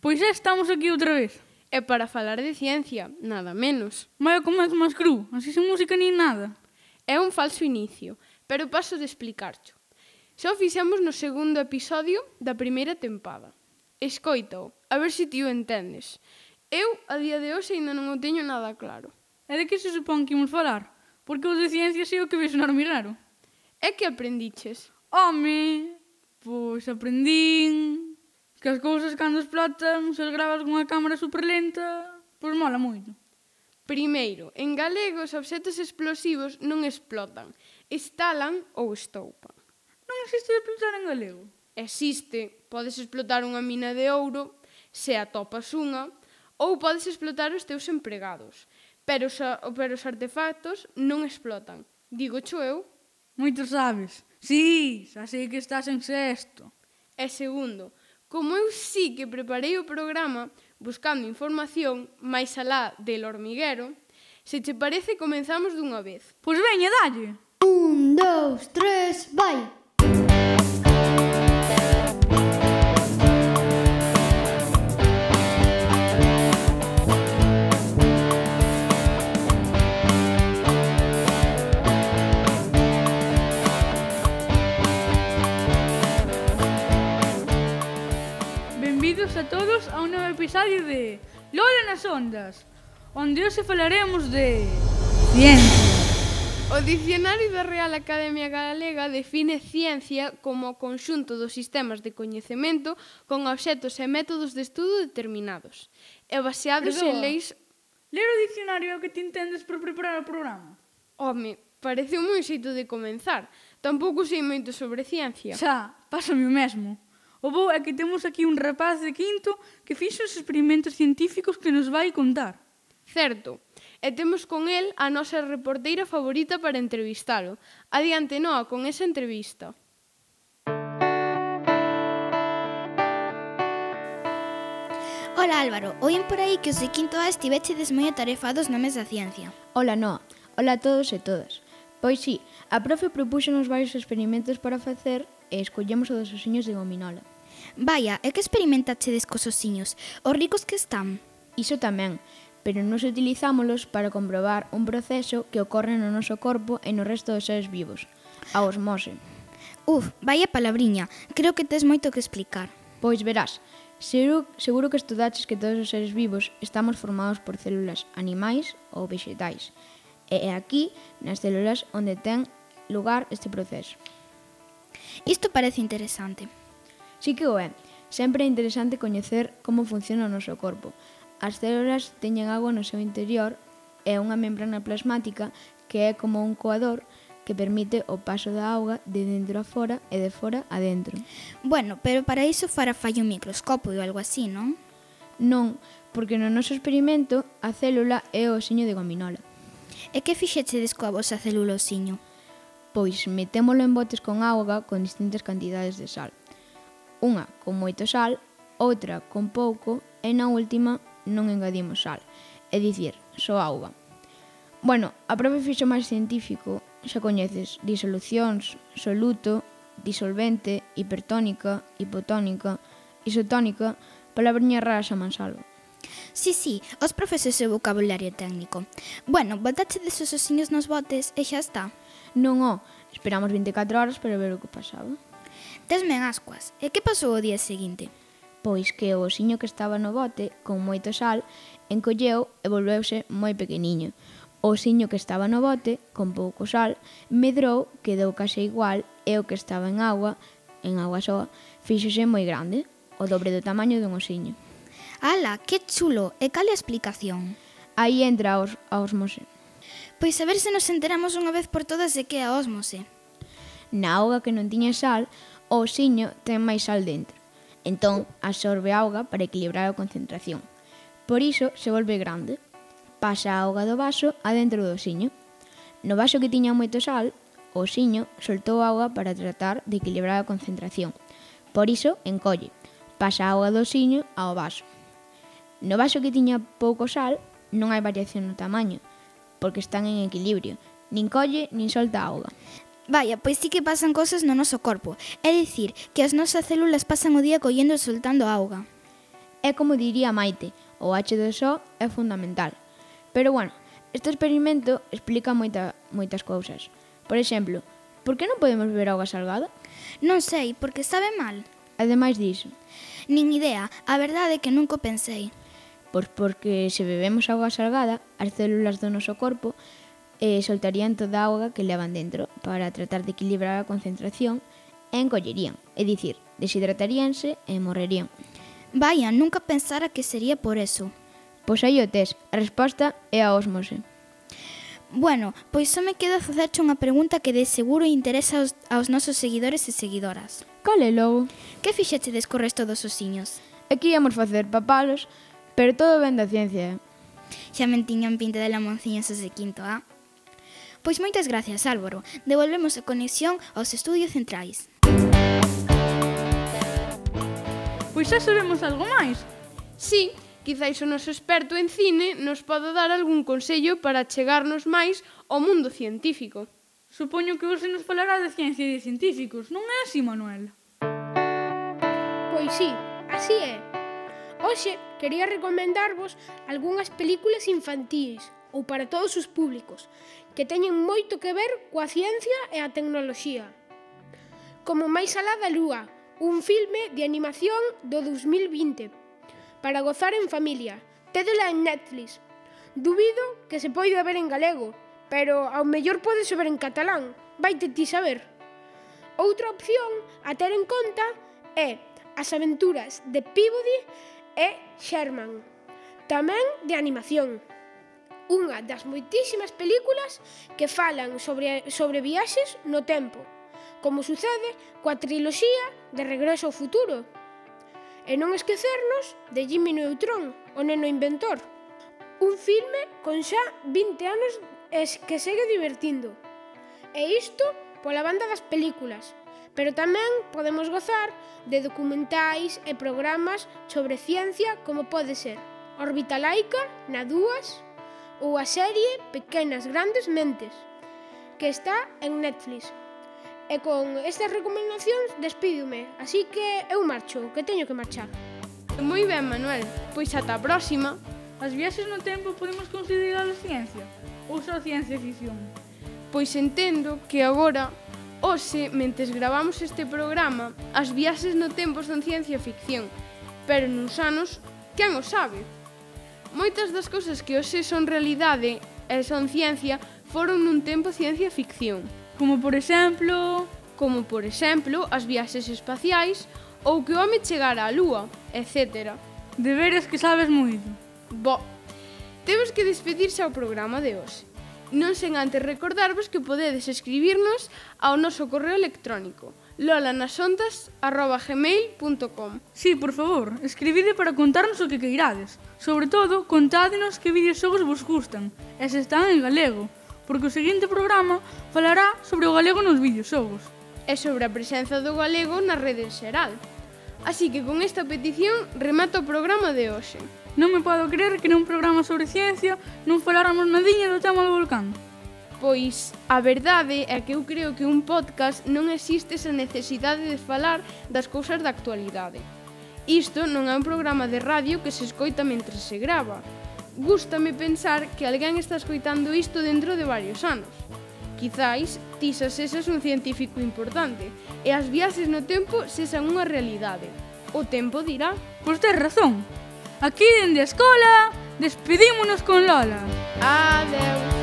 Pois xa estamos aquí outra vez. E para falar de ciencia, nada menos. Maio comez máis cru, así sen música nin nada. É un falso inicio, pero paso de explicarcho. Xa o fixemos no segundo episodio da primeira tempada. Escoitao, a ver se ti o entendes. Eu, a día de hoxe, ainda non o teño nada claro. E de que se supón que imos falar? Porque o de ciencia sei o que ves no armiraro. É que aprendiches? Home, pois aprendín que as cousas cando explotan, se as gravas cunha cámara super lenta, pois mola moito. Primeiro, en galego os obxetos explosivos non explotan, estalan ou estoupan. Non existe explotar en galego? Existe, podes explotar unha mina de ouro, se atopas unha, ou podes explotar os teus empregados, pero os, pero os artefactos non explotan. Digo cho eu. Moito sabes. Sí, xa sei que estás en sexto. E segundo, Como eu sí que preparei o programa buscando información máis alá del hormiguero, se che parece comenzamos dunha vez. Pois veña, dalle! Un, dous, tres, vai! Música todos a un novo episodio de Lola nas ondas Onde hoxe falaremos de... Ciencia O Dicionario da Real Academia Galega define ciencia como o conxunto dos sistemas de coñecemento con obxectos e métodos de estudo determinados e baseados en leis... Ler o diccionario que te entendes por preparar o programa? Home, parece un moi xeito de comenzar. Tampouco sei moito sobre ciencia. Xa, pásame o mesmo. O bo é que temos aquí un rapaz de quinto que fixo os experimentos científicos que nos vai contar. Certo, e temos con el a nosa reporteira favorita para entrevistalo. Adiante, Noa, con esa entrevista. Ola Álvaro, oín por aí que os de quinto A estivechedes moi atarefados na mesa da ciencia. Ola Noa, ola a todos e todas. Pois sí, a profe propúxonos varios experimentos para facer e escollemos o dos osiños de gominola. Vaya, é que experimentachedes cos osiños, os ricos que están. Iso tamén, pero nos utilizámolos para comprobar un proceso que ocorre no noso corpo e no resto dos seres vivos, a osmose. Uf, vaya palabriña, creo que tes moito que explicar. Pois verás, seguro, seguro que estudaches que todos os seres vivos estamos formados por células animais ou vegetais, e é aquí, nas células, onde ten lugar este proceso. Isto parece interesante. Sí que o é. Sempre é interesante coñecer como funciona o noso corpo. As células teñen agua no seu interior e unha membrana plasmática que é como un coador que permite o paso da auga de dentro a fora e de fora a dentro. Bueno, pero para iso fará fallo un microscopio ou algo así, non? Non, porque no noso experimento a célula é o osiño de gominola. E que fixechedes coa vosa célula osiño? Pois metémolo en botes con auga con distintas cantidades de sal unha con moito sal, outra con pouco e na última non engadimos sal, é dicir, só auga. Bueno, a profe fixo máis científico, xa coñeces disolucións, soluto, disolvente, hipertónica, hipotónica, isotónica, palabriña rara xa mansalvo. Sí, sí, os profesores o vocabulario técnico. Bueno, botache desos osiños nos botes e xa está. Non, o, esperamos 24 horas para ver o que pasaba tesme en ascuas. E que pasou o día seguinte? Pois que o osiño que estaba no bote, con moito sal, encolleu e volveuse moi pequeniño. O osiño que estaba no bote, con pouco sal, medrou, quedou case igual, e o que estaba en agua, en agua soa, fíxose moi grande, o dobre do tamaño dun osiño. Ala, que chulo! E cal é a explicación? Aí entra os, a osmose. Pois a ver se nos enteramos unha vez por todas de que é a osmose. Na auga que non tiña sal, o osiño ten máis sal dentro. Entón, absorbe auga para equilibrar a concentración. Por iso, se volve grande. Pasa a auga do vaso adentro do osiño. No vaso que tiña moito sal, o osiño soltou auga para tratar de equilibrar a concentración. Por iso, encolle. Pasa a auga do osiño ao vaso. No vaso que tiña pouco sal, non hai variación no tamaño, porque están en equilibrio. Nin colle, nin solta auga. Vaya, pois sí que pasan cosas no noso corpo, é dicir, que as nosas células pasan o día collendo e soltando auga. É como diría Maite, o H2O é fundamental. Pero bueno, este experimento explica moita, moitas cousas. Por exemplo, por que non podemos beber auga salgada? Non sei, porque sabe mal. Ademais diso. Nin idea, a verdade é que nunca pensei. Pois porque se bebemos auga salgada, as células do noso corpo e soltarían toda a auga que levan dentro para tratar de equilibrar a concentración e encollerían, é dicir, deshidrataríanse e morrerían. Vaya, nunca pensara que sería por eso. Pois aí o tes, a resposta é a osmose. Bueno, pois só me queda facerche unha pregunta que de seguro interesa aos, aos nosos seguidores e seguidoras. Cale logo? Que fixechedes co resto dos osiños? Aquí íamos facer papalos, pero todo ben da ciencia. Eh. Xa me tiñan pinta de lamonciñas ese quinto, ah? Pois moitas gracias, Álvaro. Devolvemos a conexión aos estudios centrais. Pois xa sabemos algo máis. Sí, quizáis o noso experto en cine nos pode dar algún consello para chegarnos máis ao mundo científico. Supoño que hoxe nos falará de ciencia e de científicos, non é así, Manuel? Pois sí, así é. Hoxe quería recomendarvos algunhas películas infantís ou para todos os públicos, que teñen moito que ver coa ciencia e a tecnoloxía. Como máis alá da lúa, un filme de animación do 2020 para gozar en familia. Tédela en Netflix. Dubido que se poida ver en galego, pero ao mellor podese ver en catalán. Vaite ti saber. Outra opción a ter en conta é As aventuras de Peabody e Sherman, tamén de animación unha das moitísimas películas que falan sobre, sobre viaxes no tempo, como sucede coa triloxía de Regreso ao Futuro. E non esquecernos de Jimmy Neutron, o neno inventor, un filme con xa 20 anos es que segue divertindo. E isto pola banda das películas, pero tamén podemos gozar de documentais e programas sobre ciencia como pode ser Orbitalaica, na dúas, ou a serie Pequenas Grandes Mentes, que está en Netflix. E con estas recomendacións despídome, así que eu marcho, que teño que marchar. Moi ben, Manuel, pois ata a próxima. As viaxes no tempo podemos considerar ciencia ou só ciencia ficción? Pois entendo que agora, hoxe, mentes gravamos este programa, as viaxes no tempo son ciencia ficción, pero nuns anos, quen o sabe? Moitas das cousas que hoxe son realidade e son ciencia foron nun tempo ciencia ficción. Como por exemplo... Como por exemplo as viaxes espaciais ou que o home chegara á lúa, etc. De veras que sabes moito. Bo, temos que despedirse ao programa de hoxe. Non sen antes recordarvos que podedes escribirnos ao noso correo electrónico lolanasondas.gmail.com Sí, por favor, escribide para contarnos o que queirades. Sobre todo, contádenos que videoxogos vos gustan e se están en galego, porque o seguinte programa falará sobre o galego nos videoxogos. E sobre a presenza do galego na rede en xeral. Así que con esta petición remato o programa de hoxe. Non me podo creer que nun programa sobre ciencia non faláramos nadiña do tema do volcán. Pois a verdade é que eu creo que un podcast non existe esa necesidade de falar das cousas da actualidade. Isto non é un programa de radio que se escoita mentre se grava. Gústame pensar que alguén está escoitando isto dentro de varios anos. Quizáis ti sesas un científico importante e as viaxes no tempo sesan unha realidade. O tempo dirá. Pois tes razón. Aquí dende a escola despedímonos con Lola. Adeus.